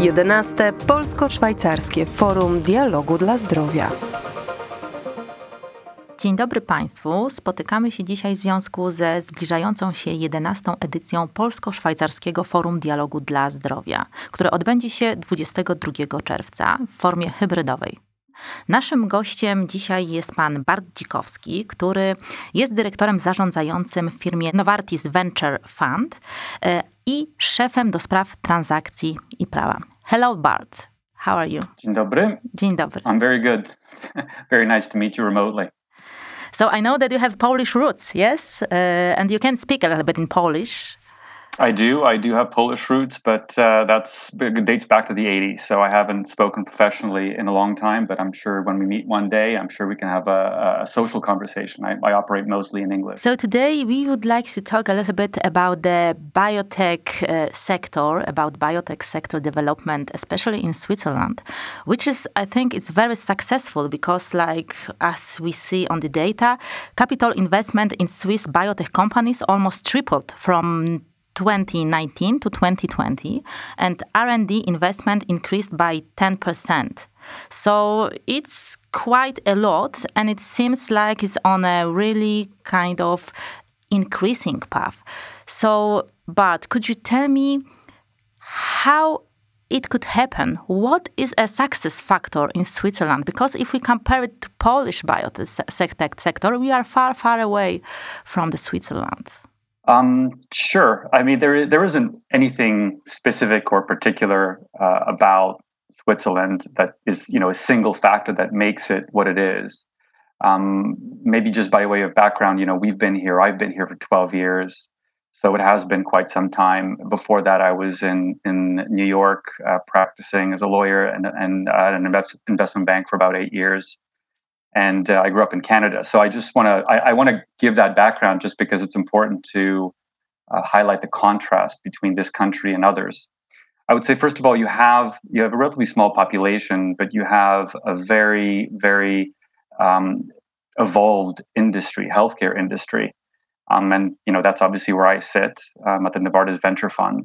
11. Polsko-Szwajcarskie Forum Dialogu dla Zdrowia. Dzień dobry Państwu. Spotykamy się dzisiaj w związku ze zbliżającą się 11. edycją Polsko-Szwajcarskiego Forum Dialogu dla Zdrowia, które odbędzie się 22 czerwca w formie hybrydowej. Naszym gościem dzisiaj jest pan Bart Dzikowski, który jest dyrektorem zarządzającym w firmie Novartis Venture Fund e, i szefem do spraw transakcji i prawa. Hello Bart. How are you? Dzień dobry. Dzień dobry. I'm very good. very nice to meet you remotely. So I know that you have Polish roots, yes? Uh, and you can speak a little bit in Polish. I do. I do have Polish roots, but uh, that's dates back to the 80s. So I haven't spoken professionally in a long time, but I'm sure when we meet one day, I'm sure we can have a, a social conversation. I, I, operate mostly in English. So today we would like to talk a little bit about the biotech uh, sector, about biotech sector development, especially in Switzerland, which is, I think, it's very successful because, like as we see on the data, capital investment in Swiss biotech companies almost tripled from 2019 to 2020 and R&D investment increased by 10%. So it's quite a lot and it seems like it's on a really kind of increasing path. So Bart, could you tell me how it could happen. What is a success factor in Switzerland? Because if we compare it to Polish biotech sector, we are far, far away from the Switzerland. Um, sure. I mean, there there isn't anything specific or particular uh, about Switzerland that is, you know, a single factor that makes it what it is. Um, maybe just by way of background, you know, we've been here. I've been here for 12 years, so it has been quite some time. Before that, I was in in New York uh, practicing as a lawyer and and at an invest, investment bank for about eight years and uh, I grew up in Canada. So I just want to I, I want to give that background just because it's important to uh, highlight the contrast between this country and others. I would say first of all, you have you have a relatively small population, but you have a very very um, evolved industry, healthcare industry, um, and you know that's obviously where I sit um, at the Novartis Venture Fund.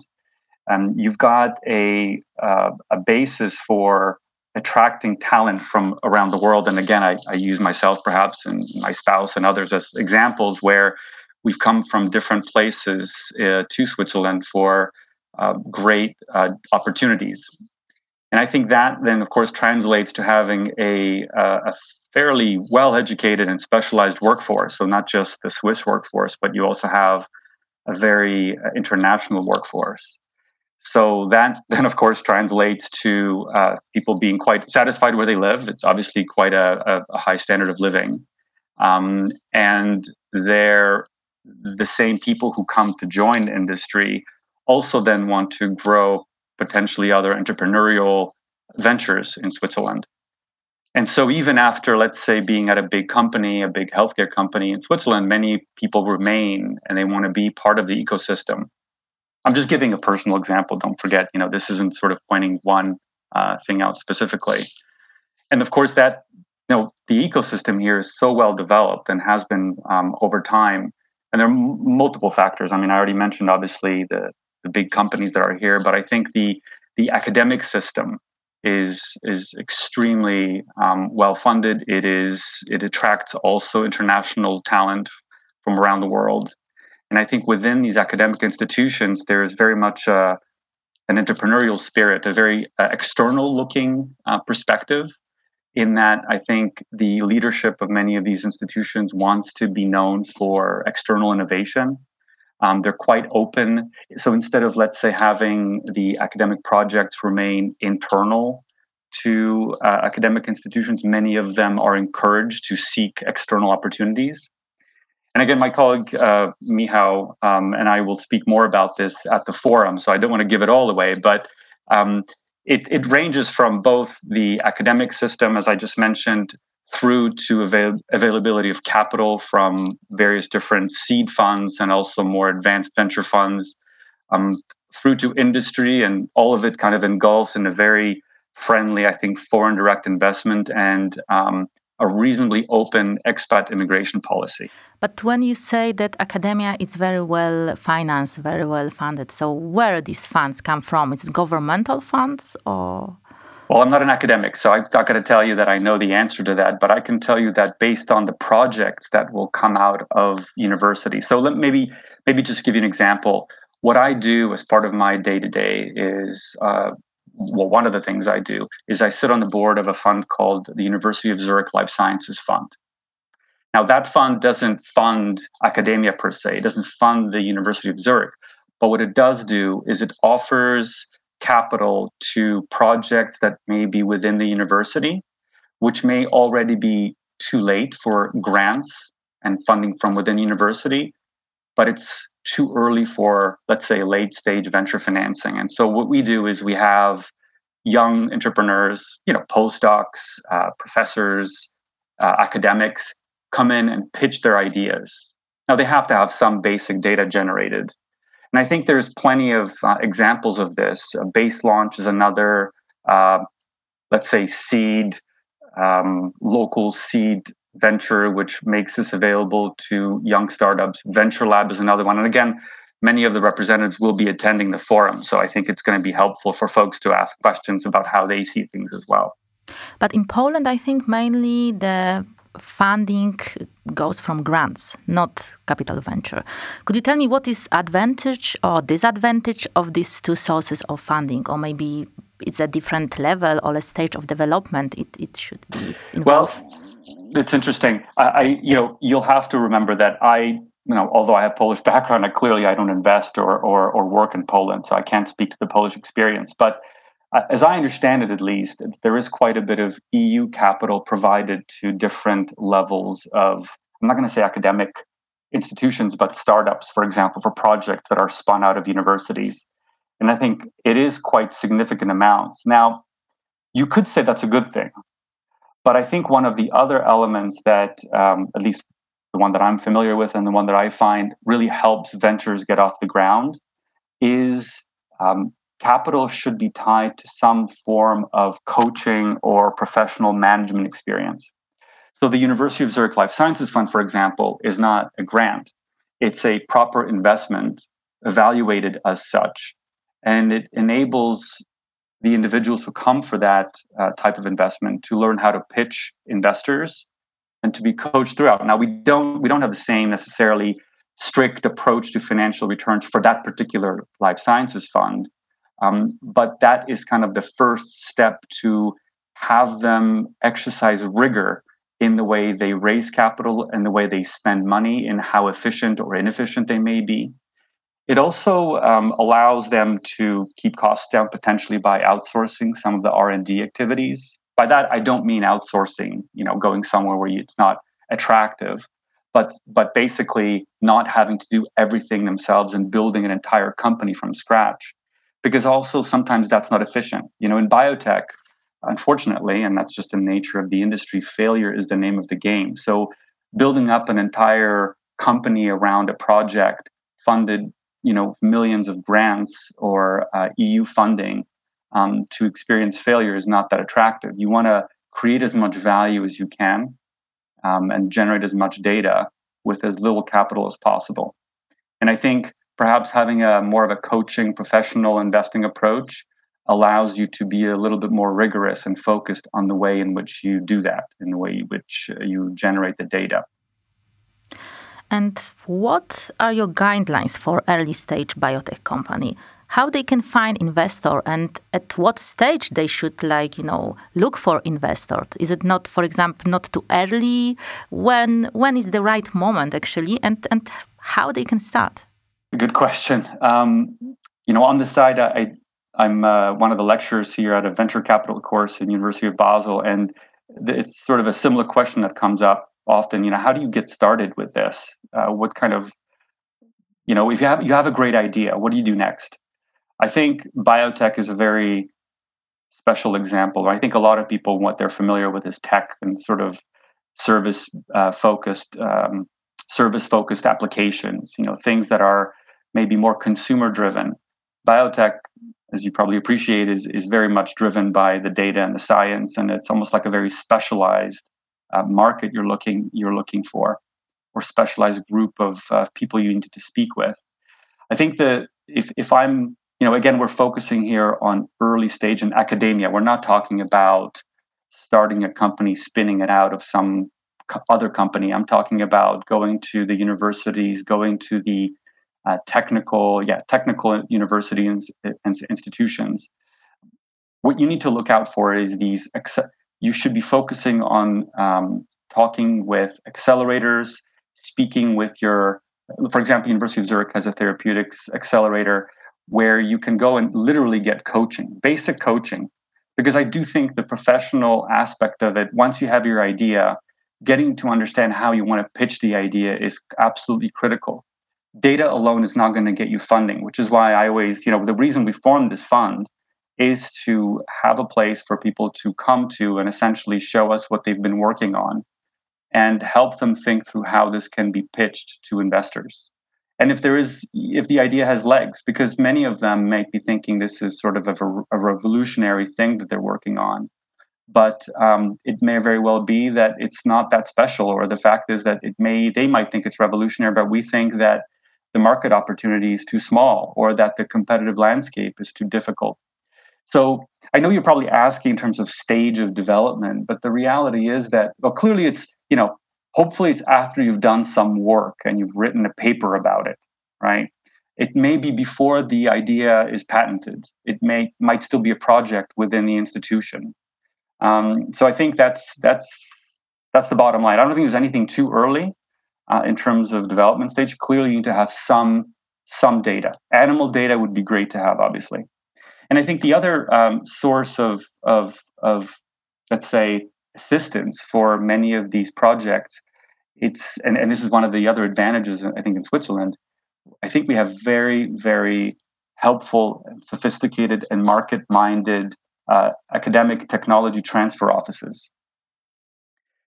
And you've got a uh, a basis for attracting talent from around the world. And again, I, I, use myself perhaps and my spouse and others as examples where we've come from different places uh, to Switzerland for uh, great uh, opportunities. And I think that then, of course, translates to having a, a fairly well educated and specialized workforce. So, not just the Swiss workforce, but you also have a very uh, international workforce. So that then, of course, translates to uh, people being quite satisfied where they live. It's obviously quite a, a high standard of living, um, and they're the same people who come to join industry also then want to grow potentially other entrepreneurial ventures in Switzerland. And so, even after, let's say, being at a big company, a big healthcare company in Switzerland, many people remain and they want to be part of the ecosystem. I'm just giving a personal example. Don't forget, you know, this isn't sort of pointing one uh, thing out specifically. And of course, that you know, the ecosystem here is so well developed and has been um, over time. And there are m- multiple factors. I mean, I already mentioned obviously the the big companies that are here, but I think the the academic system is is extremely um, well funded. It is it attracts also international talent from around the world. And I think within these academic institutions, there is very much uh, an entrepreneurial spirit, a very uh, external looking uh, perspective. In that, I think the leadership of many of these institutions wants to be known for external innovation. Um, they're quite open. So instead of, let's say, having the academic projects remain internal to uh, academic institutions, many of them are encouraged to seek external opportunities. And again, my colleague uh, Mihao um, and I will speak more about this at the forum, so I don't want to give it all away. But um, it, it, ranges from both the academic system, as I just mentioned, through to avail- availability of capital from various different seed funds and also more advanced venture funds, um, through to industry, and all of it kind of engulfs in a very friendly, I think, foreign direct investment and um, a reasonably open expat immigration policy. But when you say that academia is very well financed, very well funded, so where these funds come from? Is it governmental funds or? Well, I'm not an academic, so I'm not going to tell you that I know the answer to that, but I can tell you that based on the projects that will come out of university. So let maybe maybe just give you an example. What I do as part of my day to day is uh, well, one of the things I do is I sit on the board of a fund called the University of Zurich Life Sciences Fund. Now, that fund doesn't fund academia per se, it doesn't fund the University of Zurich. But what it does do is it offers capital to projects that may be within the university, which may already be too late for grants and funding from within university, but it's too early for, let's say, late stage venture financing. And so what we do is we have young entrepreneurs, you know, postdocs, uh, professors, uh, academics come in and pitch their ideas. Now they have to have some basic data generated. And I think there's plenty of uh, examples of this. Base Launch is another, uh, let's say, seed, um, local seed venture, which makes this available to young startups. Venture Lab is another one. And again, many of the representatives will be attending the forum. So I think it's going to be helpful for folks to ask questions about how they see things as well. But in Poland, I think mainly the funding goes from grants, not capital venture. Could you tell me what is advantage or disadvantage of these two sources of funding, or maybe it's a different level or a stage of development it, it should be involved? Well, it's interesting. I, I, you know, you'll have to remember that I, you know, although I have Polish background, I clearly I don't invest or or, or work in Poland, so I can't speak to the Polish experience. But uh, as I understand it, at least, there is quite a bit of EU capital provided to different levels of. I'm not going to say academic institutions, but startups, for example, for projects that are spun out of universities. And I think it is quite significant amounts. Now, you could say that's a good thing but I think one of the other elements that, um, at least the one that I'm familiar with and the one that I find really helps ventures get off the ground, is um, capital should be tied to some form of coaching or professional management experience. So, the University of Zurich Life Sciences Fund, for example, is not a grant, it's a proper investment evaluated as such. And it enables the individuals who come for that uh, type of investment to learn how to pitch investors and to be coached throughout. Now we don't we don't have the same necessarily strict approach to financial returns for that particular life sciences fund, um, but that is kind of the first step to have them exercise rigor in the way they raise capital and the way they spend money and how efficient or inefficient they may be it also um, allows them to keep costs down potentially by outsourcing some of the R&D activities. By that, I don't mean outsourcing, you know, going somewhere where it's not attractive, but but basically not having to do everything themselves and building an entire company from scratch. Because also sometimes that's not efficient. You know, in biotech, unfortunately, and that's just the nature of the industry, failure is the name of the game. So building up an entire company around a project funded you know millions of grants or uh, EU funding um, to experience failure is not that attractive. You want to create as much value as you can um, and generate as much data with as little capital as possible. And I think perhaps having a more of a coaching, professional investing approach allows you to be a little bit more rigorous and focused on the way in which you do that, in the way in which uh, you generate the data. And what are your guidelines for early stage biotech company? How they can find investor and at what stage they should like, you know, look for investor? Is it not, for example, not too early? When when is the right moment actually and, and how they can start? Good question. Um, you know, on the side, I, I'm uh, one of the lecturers here at a venture capital course in University of Basel, and it's sort of a similar question that comes up often you know how do you get started with this? Uh, what kind of you know if you have you have a great idea what do you do next? I think biotech is a very special example. I think a lot of people what they're familiar with is tech and sort of service uh, focused um, service focused applications you know things that are maybe more consumer driven biotech as you probably appreciate is is very much driven by the data and the science and it's almost like a very specialized uh, market you're looking you're looking for, or specialized group of uh, people you need to speak with. I think that if if I'm you know again we're focusing here on early stage in academia. We're not talking about starting a company, spinning it out of some other company. I'm talking about going to the universities, going to the uh, technical, yeah, technical universities and institutions. What you need to look out for is these. You should be focusing on um, talking with accelerators, speaking with your, for example, University of Zurich has a therapeutics accelerator where you can go and literally get coaching, basic coaching, because I do think the professional aspect of it. Once you have your idea, getting to understand how you want to pitch the idea is absolutely critical. Data alone is not going to get you funding, which is why I always, you know, the reason we formed this fund is to have a place for people to come to and essentially show us what they've been working on and help them think through how this can be pitched to investors. And if there is, if the idea has legs, because many of them might be thinking this is sort of a, a revolutionary thing that they're working on but um, it may very well be that it's not that special or the fact is that it may they might think it's revolutionary but we think that the market opportunity is too small or that the competitive landscape is too difficult so i know you're probably asking in terms of stage of development but the reality is that well clearly it's you know hopefully it's after you've done some work and you've written a paper about it right it may be before the idea is patented it may might still be a project within the institution um, so I think that's that's that's the bottom line. I don't think there's anything too early uh, in terms of development stage. Clearly, you need to have some some data. Animal data would be great to have, obviously. And I think the other um, source of of of let's say assistance for many of these projects, it's and, and this is one of the other advantages I think in Switzerland. I think we have very very helpful, sophisticated, and market minded uh, academic technology transfer offices.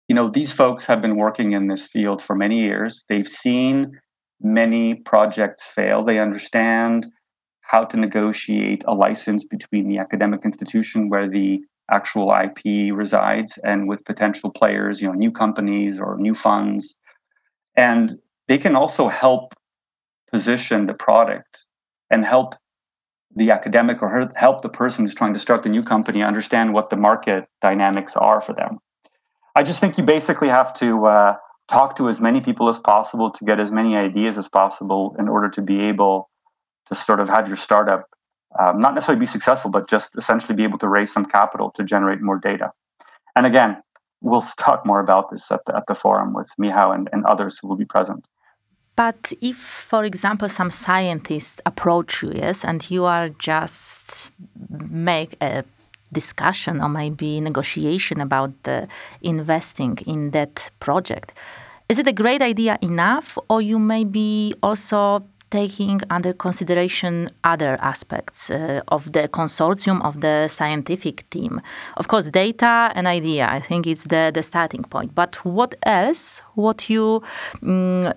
You know, these folks have been working in this field for many years. They've seen many projects fail. They understand how to negotiate a license between the academic institution where the actual IP resides and with potential players, you know, new companies or new funds. And they can also help position the product and help the academic or help the person who's trying to start the new company understand what the market dynamics are for them. I just think you basically have to uh, talk to as many people as possible to get as many ideas as possible in order to be able to sort of have your startup um, not necessarily be successful, but just essentially be able to raise some capital to generate more data. And again, we'll talk more about this at the, at the forum with Mihao and, and others who will be present. But if, for example, some scientist approach you, yes, and you are just make a discussion or maybe negotiation about the investing in that project, is it a great idea enough, or you may be also taking under consideration other aspects uh, of the consortium of the scientific team of course data and idea i think it's the, the starting point but what else what you um,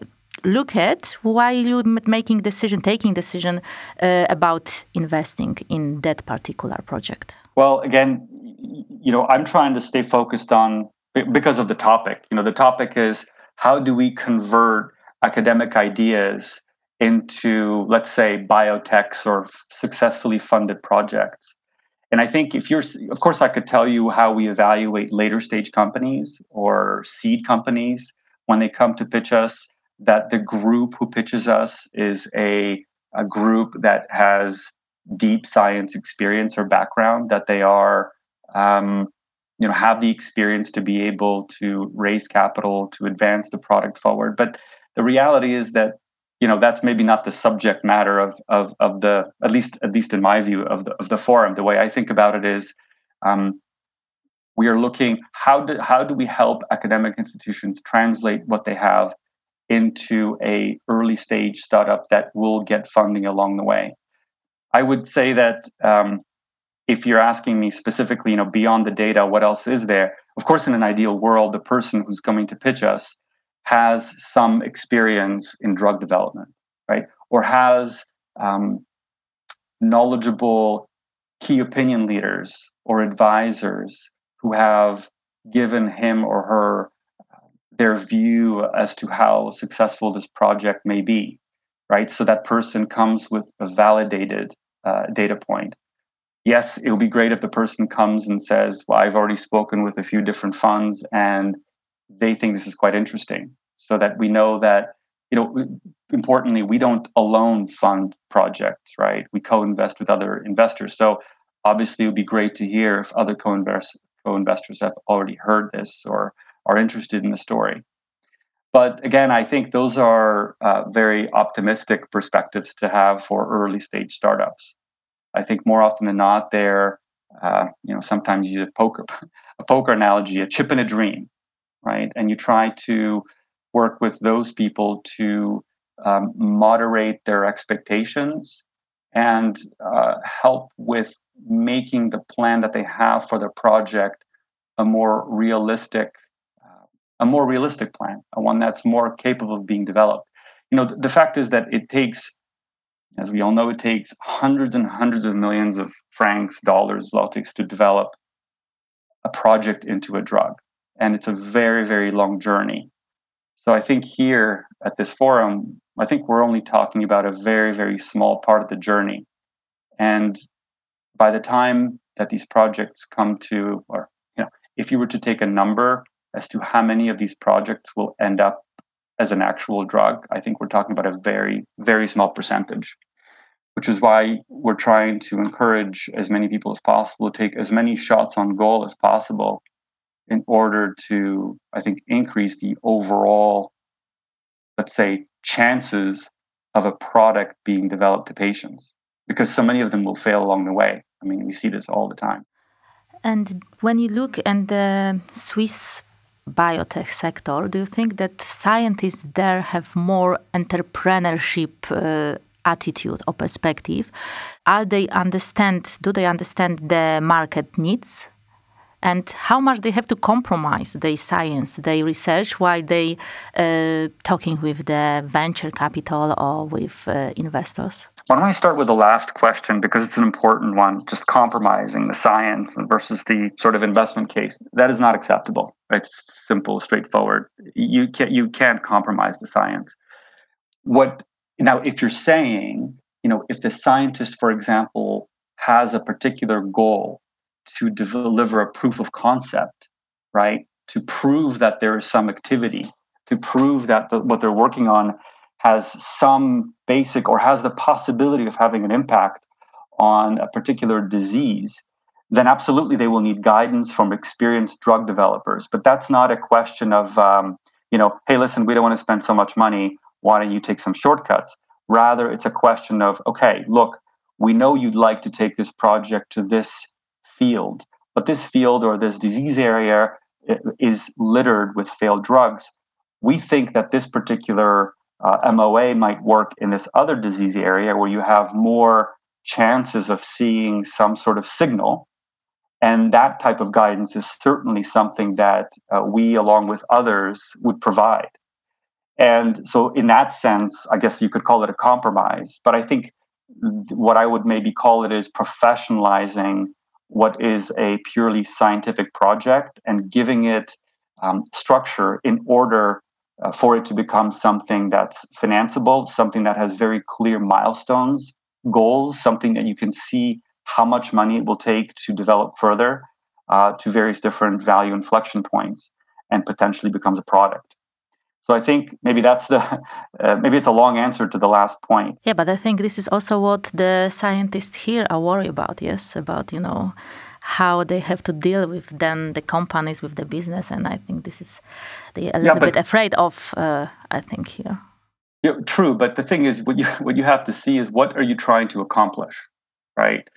look at while you're making decision, taking decision uh, about investing in that particular project? Well, again, you know, I'm trying to stay focused on because of the topic. You know, the topic is how do we convert academic ideas into, let's say, biotechs or successfully funded projects. And I think if you're, of course, I could tell you how we evaluate later stage companies or seed companies when they come to pitch us that the group who pitches us is a, a group that has deep science experience or background, that they are, um, you know, have the experience to be able to raise capital to advance the product forward. But the reality is that you know that's maybe not the subject matter of of of the at least at least in my view of the of the forum. The way I think about it is. Um, we are looking how do how do we help academic institutions translate what they have into a early stage startup that will get funding along the way. I would say that um, if you're asking me specifically, you know, beyond the data, what else is there? Of course, in an ideal world, the person who's coming to pitch us has some experience in drug development, right? Or has um, knowledgeable key opinion leaders or advisors who have given him or her their view as to how successful this project may be, right? So that person comes with a validated uh, data point. Yes, it would be great if the person comes and says, Well, I've already spoken with a few different funds and they think this is quite interesting. So that we know that, you know, importantly, we don't alone fund projects, right? We co invest with other investors. So obviously, it would be great to hear if other co-invest, co-investors have already heard this or are interested in the story. But again, I think those are uh, very optimistic perspectives to have for early stage startups. I think more often than not, they're uh, you know sometimes use a poker a poker analogy, a chip in a dream, right? And you try to work with those people to um, moderate their expectations and uh, help with making the plan that they have for their project a more realistic uh, a more realistic plan a one that's more capable of being developed you know the, the fact is that it takes as we all know, it takes hundreds and hundreds of millions of francs, dollars, zlotys to develop a project into a drug. And it's a very, very long journey. So I think here at this forum, I think we're only talking about a very, very small part of the journey. And by the time that these projects come to, or you know, if you were to take a number as to how many of these projects will end up as an actual drug, I think we're talking about a very, very small percentage, which is why we're trying to encourage as many people as possible to take as many shots on goal as possible in order to, I think, increase the overall, let's say, chances of a product being developed to patients because so many of them will fail along the way. I mean, we see this all the time. And when you look at the Swiss biotech sector, do you think that scientists there have more entrepreneurship uh, attitude or perspective? Are they understand? Do they understand the market needs? And how much they have to compromise their science, their research, while they uh, talking with the venture capital or with uh, investors? Why don't I start with the last question because it's an important one? Just compromising the science versus the sort of investment case that is not acceptable. It's simple, straightforward. You can't you can't compromise the science. What now? If you're saying, you know, if the scientist, for example, has a particular goal to deliver a proof of concept, right? To prove that there is some activity, to prove that the, what they're working on has some basic or has the possibility of having an impact on a particular disease, then absolutely they will need guidance from experienced drug developers. But that's not a question of, um, you know, hey, listen, we don't want to spend so much money. Why don't you take some shortcuts? Rather, it's a question of, okay, look, we know you'd like to take this project to this field, but this field or this disease area is littered with failed drugs. We think that this particular uh, MOA might work in this other disease area where you have more chances of seeing some sort of signal. And that type of guidance is certainly something that uh, we, along with others, would provide. And so, in that sense, I guess you could call it a compromise. But I think th- what I would maybe call it is professionalizing what is a purely scientific project and giving it um, structure in order uh, for it to become something that's financeable, something that has very clear milestones, goals, something that you can see how much money it will take to develop further uh, to various different value inflection points and potentially becomes a product. So I think maybe that's the uh, maybe it's a long answer to the last point. Yeah, but I think this is also what the scientists here are worried about. Yes, about you know how they have to deal with then the companies with the business. And i think this is they a little yeah, bit afraid of uh, i think here. Yeah, true. But the thing is what you what you have to see is what are you trying to accomplish right?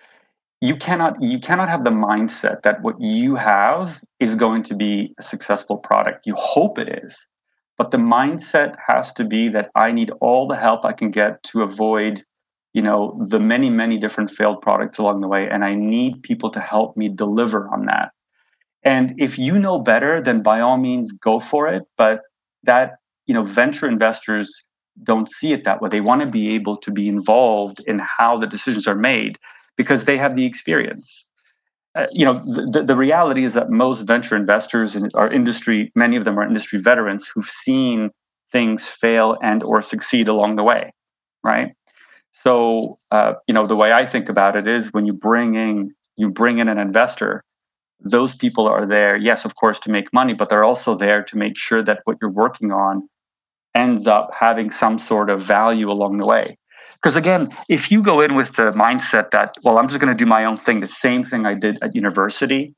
You cannot you cannot have the mindset that what you have is going to be a successful product. You hope it is but the mindset has to be that i need all the help i can get to avoid you know the many many different failed products along the way and i need people to help me deliver on that. And if you know better then by all means go for it. But that you know venture investors don't see it that way. They want to be able to be involved in how the decisions are made because they have the experience you know, the, the reality is that most venture investors in our industry, many of them are industry veterans who've seen things fail and or succeed along the way, right? So, uh, you know, the way I think about it is when you bring in you bring in an investor, those people are there, yes, of course, to make money, but they're also there to make sure that what you're working on ends up having some sort of value along the way. Because again, if you go in with the mindset that, well, I'm just going to do my own thing, the same thing I did at university,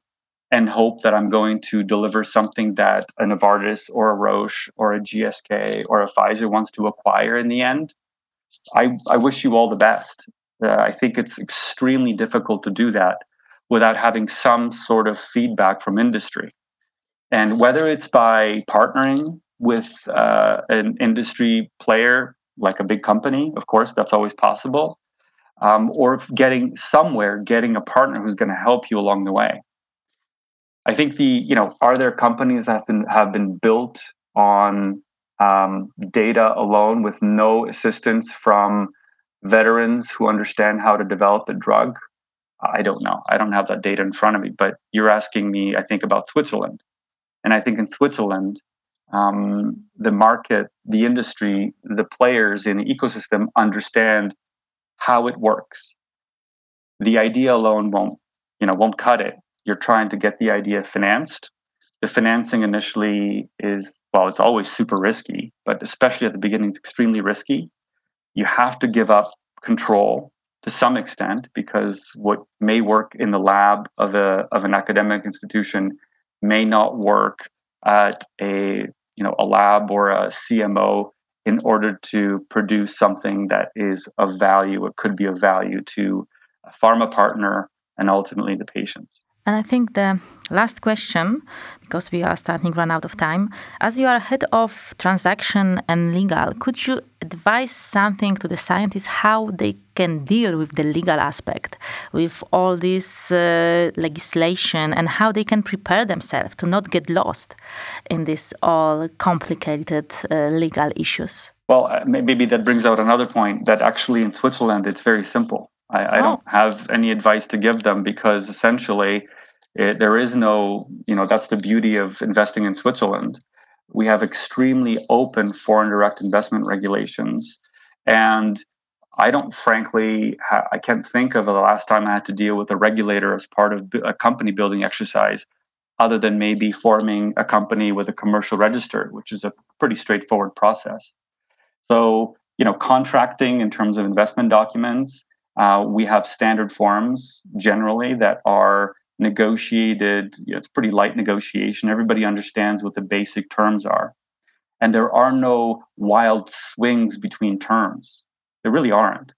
and hope that I'm going to deliver something that a Novartis or a Roche or a GSK or a Pfizer wants to acquire in the end, I, I wish you all the best. Uh, I think it's extremely difficult to do that without having some sort of feedback from industry. And whether it's by partnering with uh, an industry player like a big company, of course, that's always possible. Um, or getting somewhere, getting a partner who's going to help you along the way. I think the you know are there companies that have been have been built on um, data alone with no assistance from veterans who understand how to develop a drug? I don't know. I don't have that data in front of me. But you're asking me, I think, about Switzerland, and I think in Switzerland um, the market, the industry, the players in the ecosystem understand how it works. The idea alone won't, you know, won't cut it. You're trying to get the idea financed. The financing initially is, well, it's always super risky, but especially at the beginning, it's extremely risky. You have to give up control to some extent because what may work in the lab of a of an academic institution may not work at a you know a lab or a CMO in order to produce something that is of value. It could be of value to a pharma partner and ultimately the patients. And I think the last question, because we are starting run out of time, as you are head of transaction and legal, could you advise something to the scientists how they can deal with the legal aspect, with all this uh, legislation, and how they can prepare themselves to not get lost in this all complicated uh, legal issues? Well, uh, maybe that brings out another point that actually in Switzerland it's very simple I, I don't oh. have any advice to give them because essentially it, there is no, you know, that's the beauty of investing in Switzerland. We have extremely open foreign direct investment regulations. And I don't frankly, ha- I can't think of the last time I had to deal with a regulator as part of a company building exercise, other than maybe forming a company with a commercial register, which is a pretty straightforward process. So, you know, contracting in terms of investment documents, uh, we have standard forms generally that are negotiated. You know, it's pretty light negotiation. Everybody understands what the basic terms are. And there are no wild swings between terms. There really aren't.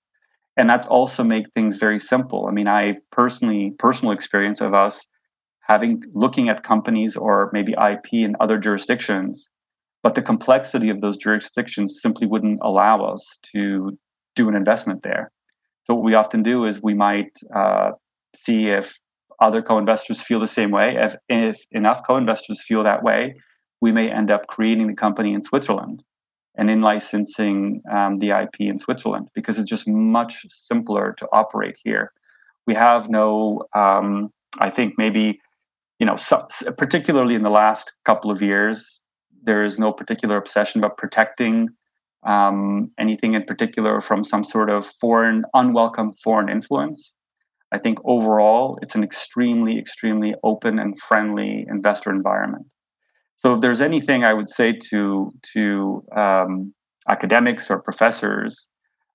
And that also make things very simple. I mean, I personally, personal experience of us having looking at companies or maybe IP in other jurisdictions, but the complexity of those jurisdictions simply wouldn't allow us to do an investment there. So what we often do is we might uh, see if other co-investors feel the same way. If, if enough co-investors feel that way, we may end up creating the company in Switzerland and in licensing um, the IP in Switzerland because it's just much simpler to operate here. We have no, um, I think maybe, you know, so, particularly in the last couple of years, there is no particular obsession about protecting um, anything in particular from some sort of foreign, unwelcome foreign influence. I think overall, it's an extremely, extremely open and friendly investor environment. So, if there's anything I would say to to um, academics or professors,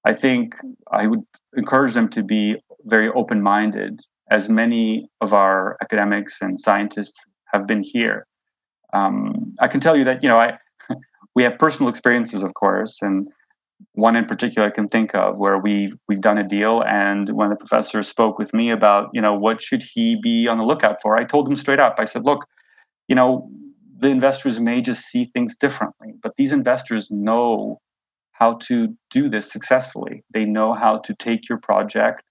I think I would encourage them to be very open-minded, as many of our academics and scientists have been here. Um, I can tell you that you know I we have personal experiences, of course, and one in particular I can think of where we've we've done a deal, and when the professor spoke with me about you know what should he be on the lookout for, I told him straight up. I said, look, you know, the investors may just see things differently, but these investors know how to do this successfully. They know how to take your project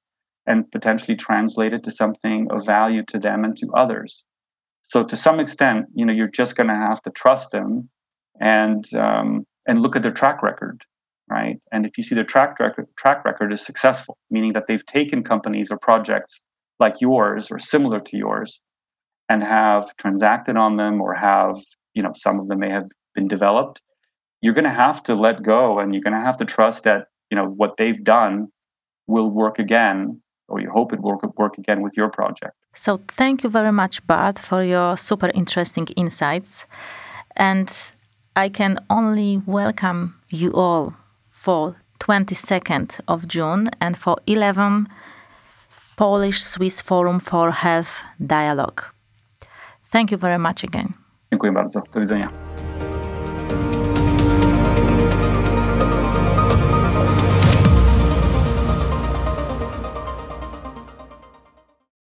and potentially translate it to something of value to them and to others. So to some extent, you know, you're just going to have to trust them and um, and look at their track record, right? And if you see their track record track record is successful, meaning that they've taken companies or projects like yours or similar to yours and have transacted on them or have, you know, some of them may have been developed, you're going to have to let go and you're going to have to trust that, you know, what they've done will work again or you hope it will work again with your project. So thank you very much, Bart, for your super interesting insights. And I can only welcome you all for 22nd of June and for 11 Polish Swiss Forum for Health Dialogue. Thank you very much again. Dziękuję bardzo. Do widzenia.